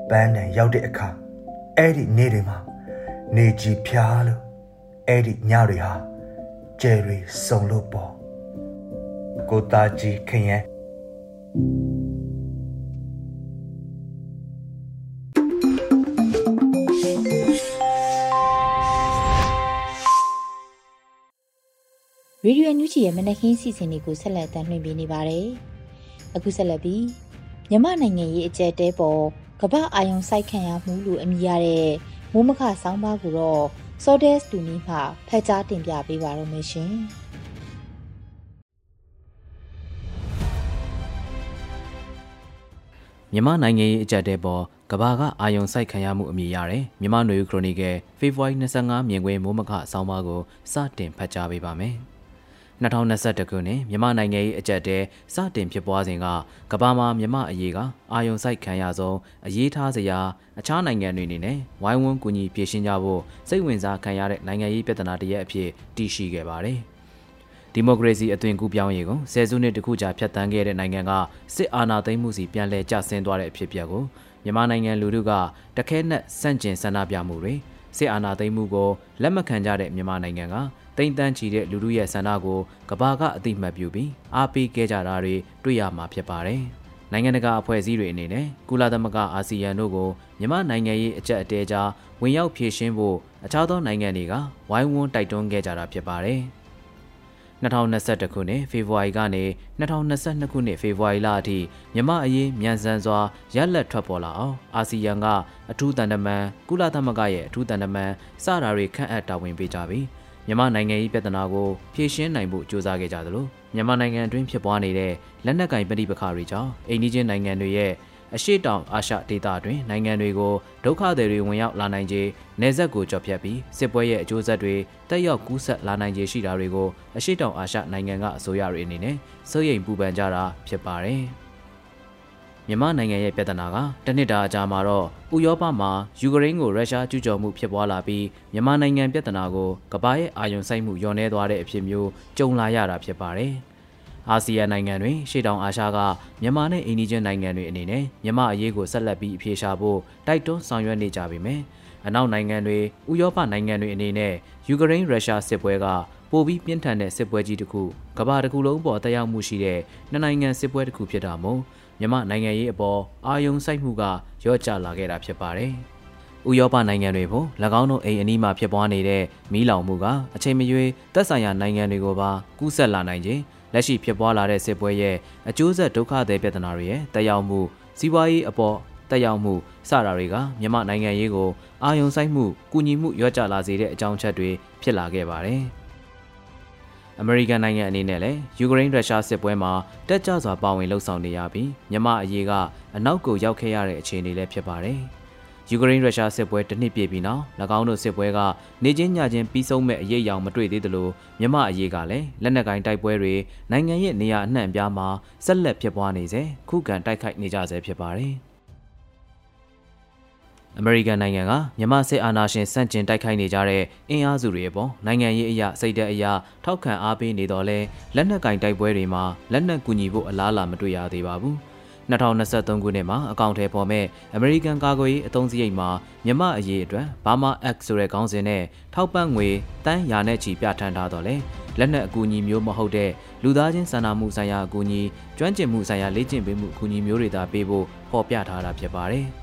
ပန်းနိုင်ရောက်တဲ့အခါအဲ့ဒီနေ့တွေမှာနေကြီးဖျားလို့အဲ့ဒီညတွေဟာကျယ်တွေစုံလို့ပေါ့ကိုသားကြီးခရင် ရေဒီယိုညူချီရဲ့မနက်ခင်းစီစဉ်တွေကိုဆက်လက်တင်ပြနေပါတယ်။အခုဆက်လက်ပြီးမြမနိုင်ငံရေးအကြက်တဲပေါ်ကမ္ဘာအာယုံစိုက်ခံရမှုလို့အမည်ရတဲ့မိုးမခဆောင်းပါးကိုတော့ Sodes တူနီမှဖက်ကြားတင်ပြပေးပါရမရှင်။မြန်မာနိုင်ငံရေးအကြက်တဲပေါ်ကဘာကအာယုံစိုက်ခံရမှုအမည်ရတယ်မြန်မာ့ຫນွေခရိုနီကယ်ဖေဖော်ဝါရီ25မြင်ကွင်းမိုးမခအဆောင်ပါကိုစတင်ဖတ်ကြားပေးပါမယ် 2021ခုနှစ်မြန်မာနိုင်ငံရေးအကြက်တဲစတင်ဖြစ်ပွားစဉ်ကကဘာမှာမြန်မာအရေးကအာယုံစိုက်ခံရဆုံးအရေးထားစရာအခြားနိုင်ငံတွေအနေနဲ့ဝိုင်းဝန်းကူညီဖြေရှင်းကြဖို့စိတ်ဝင်စားခံရတဲ့နိုင်ငံရေးပြဿနာတရက်အဖြစ်တည်ရှိခဲ့ပါတယ်။ဒီမိုကရေစီအသွင်ကူးပြောင်းရေးကိုဆယ်စုနှစ်တခုကြာဖျက်ဆီးခဲ့တဲ့နိုင်ငံကစစ်အာဏာသိမ်းမှုစီပြန်လည်ကျဆင်းသွားတဲ့အဖြစ်အပျက်ကိုမြန်မာနိုင်ငံလူထုကတခဲနဲ့စန့်ကျင်ဆန္ဒပြမှုတွေစစ်အာဏာသိမ်းမှုကိုလက်မခံကြတဲ့မြန်မာနိုင်ငံက တိမ့်တန်းချီတဲ့လူထုရဲ့ဆန္ဒကိုကဘာကအသိမှတ်ပြုပြီးအားပေးခဲ့ကြတာတွေတွေ့ရမှာဖြစ်ပါတယ်။နိုင်ငံတကာအဖွဲ့အစည်းတွေအနေနဲ့ကုလသမဂ္ဂအာဆီယံတို့ကိုမြန်မာနိုင်ငံရေးအကြက်အတဲကြားဝင်ရောက်ဖြည့်ရှင်းဖို့အခြားသောနိုင်ငံတွေကဝိုင်းဝန်းတိုက်တွန်းခဲ့ကြတာဖြစ်ပါတယ်။2021ခုနှစ်ဖေဖော်ဝါရီကနေ2022ခုနှစ်ဖေဖော်ဝါရီလအထိမြမအရေးမြန်ဆန်စွာရက်လက်ထွက်ပေါ်လာအောင်အာဆီယံကအထူးတန်တမန်ကုလသမဂ္ဂရဲ့အထူးတန်တမန်စတာတွေခန့်အပ်တာဝန်ပေးကြပြီး မြန်မာနိုင်ငံရေးပြဿနာကိုဖြေရှင်းနိုင်ဖို့ကြိုးစားခဲ့ကြသလိုမြန်မာနိုင်ငံအတွင်းဖြစ်ပွားနေတဲ့လက်နက်ကင်ပဋိပက္ခတွေကြောင့်အိန္ဒိချင်းနိုင်ငံတွေရဲ့အရှိတောင်အာရှဒေသတွင်နိုင်ငံတွေကိုဒုက္ခသည်တွေဝင်ရောက်လာနိုင်ခြေနေဆက်ကိုကြော်ဖြတ်ပြီးစစ်ပွဲရဲ့အကျိုးဆက်တွေတက်ရောက်ကူးဆက်လာနိုင်ခြေရှိတာတွေကိုအရှိတောင်အာရှနိုင်ငံကအစိုးရတွေအနေနဲ့စိုးရိမ်ပူပန်ကြတာဖြစ်ပါတယ်။ မြန်မာနိုင်ငံရဲ့ပြဿနာကတနစ်တာအကြာမှာတော့ဥရောပမှာယူကရိန်းကိုရုရှားကျူးကျော်မှုဖြစ်ပွားလာပြီးမြန်မာနိုင်ငံပြဿနာကိုကမ္ဘာရဲ့အာရုံစိုက်မှုညှော်နှဲသွားတဲ့အဖြစ်မျိုးကြုံလာရတာဖြစ်ပါတယ်။အာဆီယံနိုင်ငံတွေရှေ့တောင်အာရှကမြန်မာနဲ့အိန္ဒိယနိုင်ငံတွေအနေနဲ့မြန်မာအရေးကိုဆက်လက်ပြီးအပြေရှားဖို့တိုက်တွန်းဆောင်ရွက်နေကြပေမယ့်အနောက်နိုင်ငံတွေဥရောပနိုင်ငံတွေအနေနဲ့ယူကရိန်းရုရှားစစ်ပွဲကပိုပြီးပြင်းထန်တဲ့စစ်ပွဲကြီးတစ်ခုကမ္ဘာတစ်ခုလုံးပေါ်တက်ရောက်မှုရှိတဲ့နှစ်နိုင်ငံစစ်ပွဲတစ်ခုဖြစ်တာမို့ မြန်မာနိုင်ငံရေးအပေါ်အာယုံစိုက်မှုကရော့ကျလာခဲ့တာဖြစ်ပါတယ်။ဥရောပနိုင်ငံတွေဖို့၎င်းတို့အိမ်အနီးမှာဖြစ်ပွားနေတဲ့မီးလောင်မှုကအချိန်မရွေးသက်ဆိုင်ရာနိုင်ငံတွေကိုပါကူးစက်လာနိုင်ခြင်းလက်ရှိဖြစ်ပွားလာတဲ့စစ်ပွဲရဲ့အကျိုးဆက်ဒုက္ခသည်ပြဿနာတွေရဲ့တက်ရောက်မှုစီးပွားရေးအပေါ်တက်ရောက်မှုစတာတွေကမြန်မာနိုင်ငံရေးကိုအာယုံဆိုင်မှုကူညီမှုရော့ကျလာစေတဲ့အကြောင်းချက်တွေဖြစ်လာခဲ့ပါတယ်။ အမေရိကန်နိုင်ငံအနေနဲ့လည်းယူကရိန်းရုရှားစစ်ပွဲမှာတက်ကြွစွာပါဝင်လှုပ်ဆောင်နေရပြီးမြန်မာအရေးကအနောက်ကိုရောက်ခဲ့ရတဲ့အခြေအနေလည်းဖြစ်ပါတယ်။ယူကရိန်းရုရှားစစ်ပွဲတစ်နှစ်ပြည့်ပြီးနောက်၎င်းတို့စစ်ပွဲကနေချင်းညချင်းပြီးဆုံးမဲ့အရေးအယောင်မတွေ့သေးသလိုမြမအရေးကလည်းလက်နက်ကင်တိုက်ပွဲတွေနိုင်ငံရဲ့နေရာအနှံ့အပြားမှာဆက်လက်ဖြစ်ပွားနေစေခုခံတိုက်ခိုက်နေကြဆဲဖြစ်ပါတယ်။ အမေရိကန်နိုင်ငံကမြန်မာစစ်အာဏာရှင်စန့်ကျင်တိုက်ခိုက်နေကြတဲ့အင်အားစုတွေအပေါ်နိုင်ငံရေးအရာစိတ်ဓာတ်အရာထောက်ခံအားပေးနေတော့လဲလက်နက်ကင်တိုက်ပွဲတွေမှာလက်နက်ကူညီဖို့အလားအလာမတွေ့ရသေးပါဘူး။2023ခုနှစ်မှာအကောင့်ထဲပေါ်မဲ့ American ကာကွယ်ရေးအသုံးစရိတ်မှာမြမအရေးအတွက် Burma Act ဆိုတဲ့ခေါင်းစဉ်နဲ့ထောက်ပံ့ငွေတန်းရာနဲ့ချီပြဋ္ဌာန်းထားတော့လေလက်နက်အကူအညီမျိုးမဟုတ်တဲ့လူသားချင်းစာနာမှုဆိုင်ရာအကူအညီကျွမ်းကျင်မှုဆိုင်ရာလေ့ကျင့်ပေးမှုအကူအညီမျိုးတွေသာပေးဖို့ဖော်ပြထားတာဖြစ်ပါတယ်။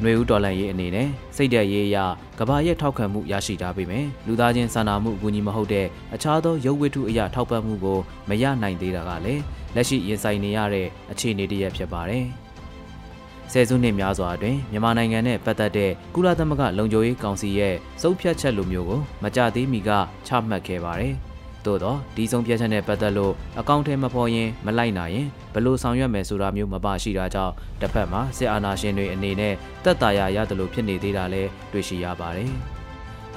ຫນွေဦးတော်လန်ရေးအနေနဲ့စိတ်သက်ရေးအရကဘာရဲ့ထောက်ခံမှုရရှိထားပေမယ့်လူသားချင်းစာနာမှုအကူအညီမဟုတ်တဲ့အခြားသောရုပ်ဝတ္ထုအရာထောက်ပံ့မှုကိုမရနိုင်သေးတာကလည်းလက်ရှိရင်ဆိုင်နေရတဲ့အခြေအနေတစ်ရပ်ဖြစ်ပါတယ်။ဆယ်စုနှစ်များစွာအတွင်းမြန်မာနိုင်ငံနဲ့ပတ်သက်တဲ့ကုလသမဂ္ဂလုံခြုံရေးကောင်စီရဲ့စုပ်ဖြတ်ချက်လိုမျိုးကိုမကြသေးမီကချမှတ်ခဲ့ပါတယ်။ သို့တော့ဒီဆုံးဖြတ်ချက်နဲ့ပတ်သက်လို့အကောင့်ထဲမပေါ်ရင်မလိုက်နိုင်ရင်ဘလို့ဆောင်ရွက်မယ်ဆိုတာမျိုးမပါရှိတာကြောင့်တစ်ဖက်မှာစစ်အာဏာရှင်တွေအနေနဲ့တက်တာရရတယ်လို့ဖြစ်နေသေးတာလဲတွေ့ရှိရပါတယ်။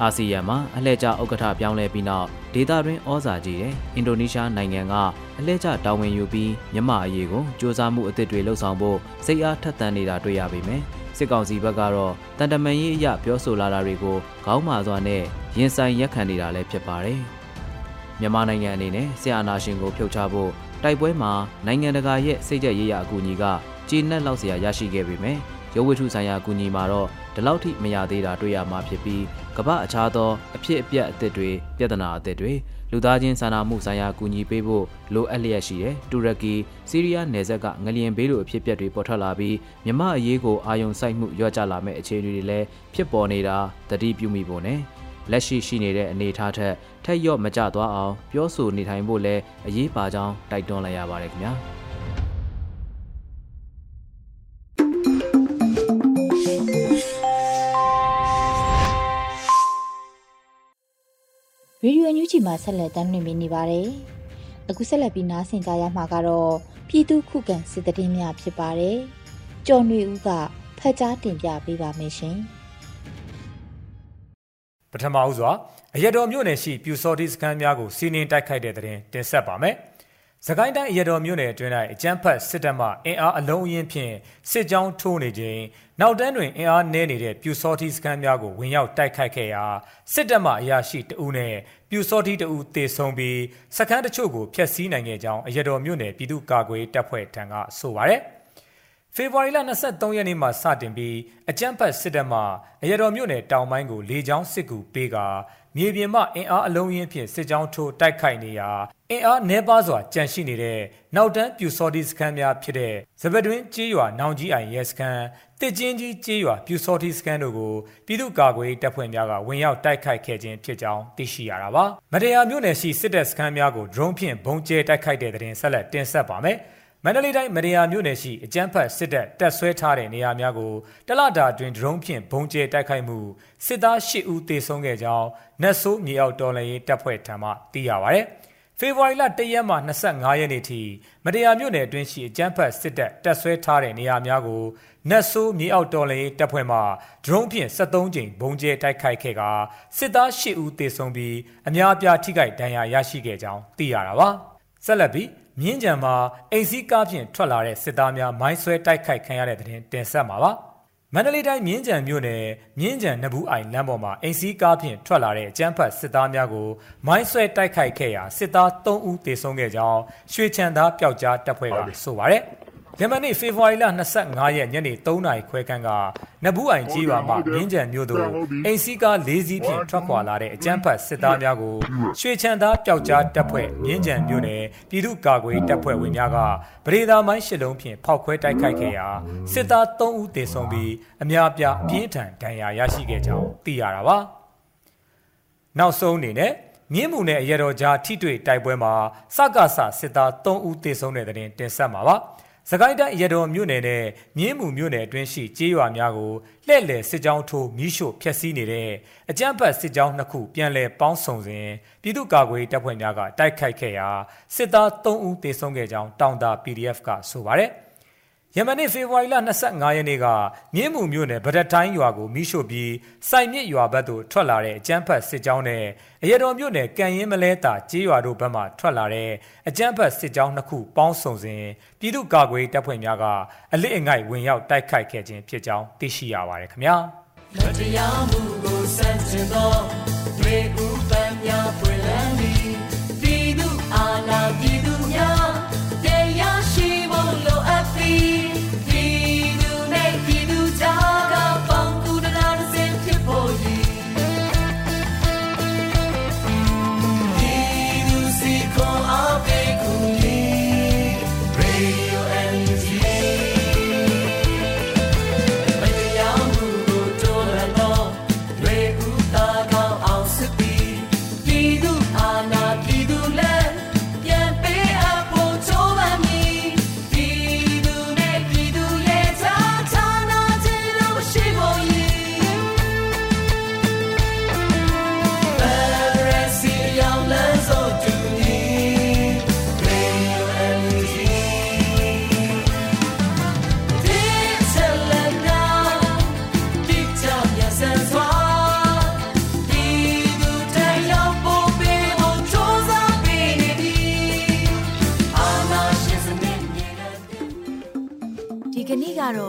အာဆီယံမှာအလှည့်ကျဥက္ကဋ္ဌပြောင်းလဲပြီးနောက်ဒေသတွင်းဩဇာကြီးတဲ့အင်ဒိုနီးရှားနိုင်ငံကအလှည့်ကျတာဝန်ယူပြီးမြမအရေးကိုစ조사မှုအသစ်တွေလှုပ်ဆောင်ဖို့စိတ်အားထက်သန်နေတာတွေ့ရပေမယ့်စစ်ကောင်စီဘက်ကတော့တန်တမန်ရေးအရပြောဆိုလာတာတွေကိုခေါင်းမာစွာနဲ့ရင်ဆိုင်ရက်ခံနေတာလည်းဖြစ်ပါတယ်။ မြန်မာနိုင်ငံအနေနဲ့ဆီအာနာရှင်ကိုဖြုတ်ချဖို့တိုက်ပွဲမှာနိုင်ငံတကာရဲ့စိတ်ကြရေးရအကူအညီကကျေနပ်လောက်စရာရရှိခဲ့ပေမယ့်ရုပ်ဝတ္ထုဆိုင်ရာအကူအညီမှာတော့ဒီလောက်ထိမရသေးတာတွေ့ရမှာဖြစ်ပြီးကမ္ဘာအခြားသောအဖြစ်အပျက်အသစ်တွေပြဿနာအသစ်တွေလူသားချင်းစာနာမှုဆိုင်ရာအကူအညီပေးဖို့လိုအပ်လျက်ရှိတဲ့တူရကီစီးရီးယားနယ်စပ်ကငလျင်ဘေးလိုအဖြစ်အပျက်တွေပေါ်ထွက်လာပြီးမြမအရေးကိုအာယုံစိုက်မှုရော့ကျလာမဲ့အခြေအနေတွေလည်းဖြစ်ပေါ်နေတာတတိပြုမိဖို့နဲ့ လက်ရှိရှိနေတဲ့အနေအထားထက်ထက်ရော့မကျသွားအောင်ပြောဆိုနေထိုင်ဖို့လည်းအရေးပါကြောင်းတိုက်တွန်းလိုက်ရပါတယ်ခင်ဗျာ။ရေဒီယိုညူချီမှာဆက်လက်တင်ပြနေပါတယ်။အခုဆက်လက်ပြီးနားဆင်ကြရမှာကတော့ပြည်သူခုခံစစ်တရင်များဖြစ်ပါတယ်။ကျော်နေဦးကဖတ်ကြားတင်ပြပေးပါမယ်ရှင်။ ပထမဦးစွာအရတော်မြို့နယ်ရှိပြူစော်တီစခန်းများကိုစီးနင်းတိုက်ခိုက်တဲ့တဲ့တင်တင်ဆက်ပါမယ်။စကိုင်းတိုင်းအရတော်မြို့နယ်အတွင်း၌အကြမ်းဖက်စစ်တပ်မှအင်အားအလုံးအင်းဖြင့်စစ်ကြောင်းထိုးနေခြင်းနောက်တန်းတွင်အင်အားနည်းနေတဲ့ပြူစောတီစခန်းများကိုဝင်ရောက်တိုက်ခိုက်ခဲ့ရာစစ်တပ်မှအရာရှိတဦးနဲ့ပြူစောတီတဦးတေဆုံးပြီးစခန်းတချို့ကိုဖျက်ဆီးနိုင်ခဲ့ကြောင်းအရတော်မြို့နယ်ပြည်သူ့ကာကွယ်တပ်ဖွဲ့ထံကဆိုပါတယ်။ ဖေဖော်ဝါရီလ23ရက်နေ့မှာစတင်ပြီးအကြမ်းဖက်စစ်တပ်မှအရတော်မြို့နယ်တောင်ပိုင်းကိုလေကြောင်းစစ်ကူပေးကာမြေပြင်မှအင်အားအလုံးရင်းဖြင့်စစ်ကြောင်းထိုးတိုက်ခိုက်နေရာအင်အားနှဲပါစွာကြန့်ရှိနေတဲ့နောက်တန်းပြူစော်တီစခန်းများဖြစ်တဲ့ဇပတွင်းကြေးရွာနောင်ကြီးအိုင်ရဲစခန်းတစ်ချင်းကြီးကြေးရွာပြူစော်တီစခန်းတို့ကိုပြည်သူ့ကာကွယ်တပ်ဖွဲ့များကဝင်ရောက်တိုက်ခိုက်ခဲ့ခြင်းဖြစ်ကြောင်းသိရှိရတာပါမတရားမြို့နယ်ရှိစစ်တပ်စခန်းများကို drone ဖြင့်ဘုံကျဲတိုက်ခိုက်တဲ့တဲ့တင်ဆက်လက်တင်ဆက်ပါမယ်။ မန္တလေးတိုင်းမရယာမြို့နယ်ရှိအကြမ်းဖက်စစ်တပ်တပ်ဆွဲထားတဲ့နေရာများကိုတလတာအတွင်းဒရုန်းဖြင့်ဘုံကျဲတိုက်ခိုက်မှုစစ်သား၈ဦးသေဆုံးခဲ့ကြောင်းနတ်ဆိုးမြေအောက်တော်လှန်ရေးတပ်ဖွဲ့ထံမှသိရပါဗျ။ဖေဖော်ဝါရီလ၁ရက်မှ25ရက်နေ့ထိမတရားမြို့နယ်အတွင်းရှိအကြမ်းဖက်စစ်တပ်တပ်ဆွဲထားတဲ့နေရာများကိုနတ်ဆိုးမြေအောက်တော်လှန်ရေးတပ်ဖွဲ့မှဒရုန်းဖြင့်73ကြိမ်ဘုံကျဲတိုက်ခိုက်ခဲ့ကစစ်သား၈ဦးသေဆုံးပြီးအများအပြားထိခိုက်ဒဏ်ရာရရှိခဲ့ကြောင်းသိရတာပါ။ဆက်လက်ပြီး မြင်းကြံမှာအိမ်စီးကားဖြင့်ထွက်လာတဲ့စစ်သားများမိုင်းဆွဲတိုက်ခိုက်ခံရတဲ့တဲ့တင်တင်ဆက်မှာပါမန္တလေးတိုင်းမြင်းကြံမြို့နယ်မြင်းကြံနဘူးအိုင်လမ်းပေါ်မှာအိမ်စီးကားဖြင့်ထွက်လာတဲ့အကြမ်းဖက်စစ်သားများကိုမိုင်းဆွဲတိုက်ခိုက်ခဲ့ရာစစ်သား3ဦးသေဆုံးခဲ့ကြောင်းရွှေချန်သားပျောက်ကြားတပ်ဖွဲ့ကဆိုပါတယ်။ ယမနေ့ဖေဖော်ဝါရီလ25ရက်ညနေ3နာရီခွဲခန့်ကနဘူးအိုင်ကြီးရွာမှမြင်းကြံမြို့သို့အိမ်စီးကား၄စီးဖြင့်ထွက်ခွာလာတဲ့အကြမ်းဖက်စစ်သားများကိုရွှေချန်သားပျောက်ကြားတပ်ဖွဲ့မြင်းကြံမြို့နယ်ပြည်သူ့ကာကွယ်တပ်ဖွဲ့ဝင်များကဗရေသာမိုင်းရှစ်လုံးဖြင့်ဖောက်ခွဲတိုက်ခိုက်ခဲ့ရာစစ်သား3ဦးသေဆုံးပြီးအများပြပြင်းထန်ဒဏ်ရာရရှိခဲ့ကြောင်းသိရတာပါနောက်ဆုံးအနေနဲ့မြင်းမှုနဲ့အရတော်ကြားထိတွေ့တိုက်ပွဲမှာစကစစစ်သား3ဦးသေဆုံးတဲ့တဲ့တင်တင်ဆက်မှာပါ။ စကိုင်းတိုင်းရတော်မြို့နယ်နဲ့မြင်းမှုမြို့နယ်အတွင်းရှိကျေးရွာများကိုလှည့်လည်စစ်ကြောင်းထိုးမိရှို့ဖျက်ဆီးနေတဲ့အကြမ်းဖက်စစ်ကြောင်းနှစ်ခုပြန်လည်ပေါင်းစုံစဉ်ပြည်သူ့ကာကွယ်တပ်ဖွဲ့များကတိုက်ခိုက်ခဲ့ရာစစ်သား3ဦးသေဆုံးခဲ့ကြောင်းတောင်တာ PDF ကဆိုပါတယ်။ ယမနေ့ဖေဖော်ဝါရီလ25ရက်နေ့ကမြင်းမှုမြို့နယ်ဗဒတိုင်းရွာကိုမိရှို့ပြီးစိုင်မြစ်ရွာဘက်သို့ထွက်လာတဲ့အကြမ်းဖက်စစ်ကြောင်းနဲ့အရတော်မြို့နယ်ကံရင်မလဲတာကျေးရွာတို့ဘက်မှထွက်လာတဲ့အကြမ်းဖက်စစ်ကြောင်းနှစ်ခုပေါင်းစုံစဉ်ပြည်သူ့ကာကွယ်တပ်ဖွဲ့များကအလစ်အငိုက်ဝင်ရောက်တိုက်ခိုက်ခဲ့ခြင်းဖြစ်ကြောင်းသိရှိရပါတယ်ခင်ဗျာမတရားမှုကိုစန့်ကျင်သောရေဦး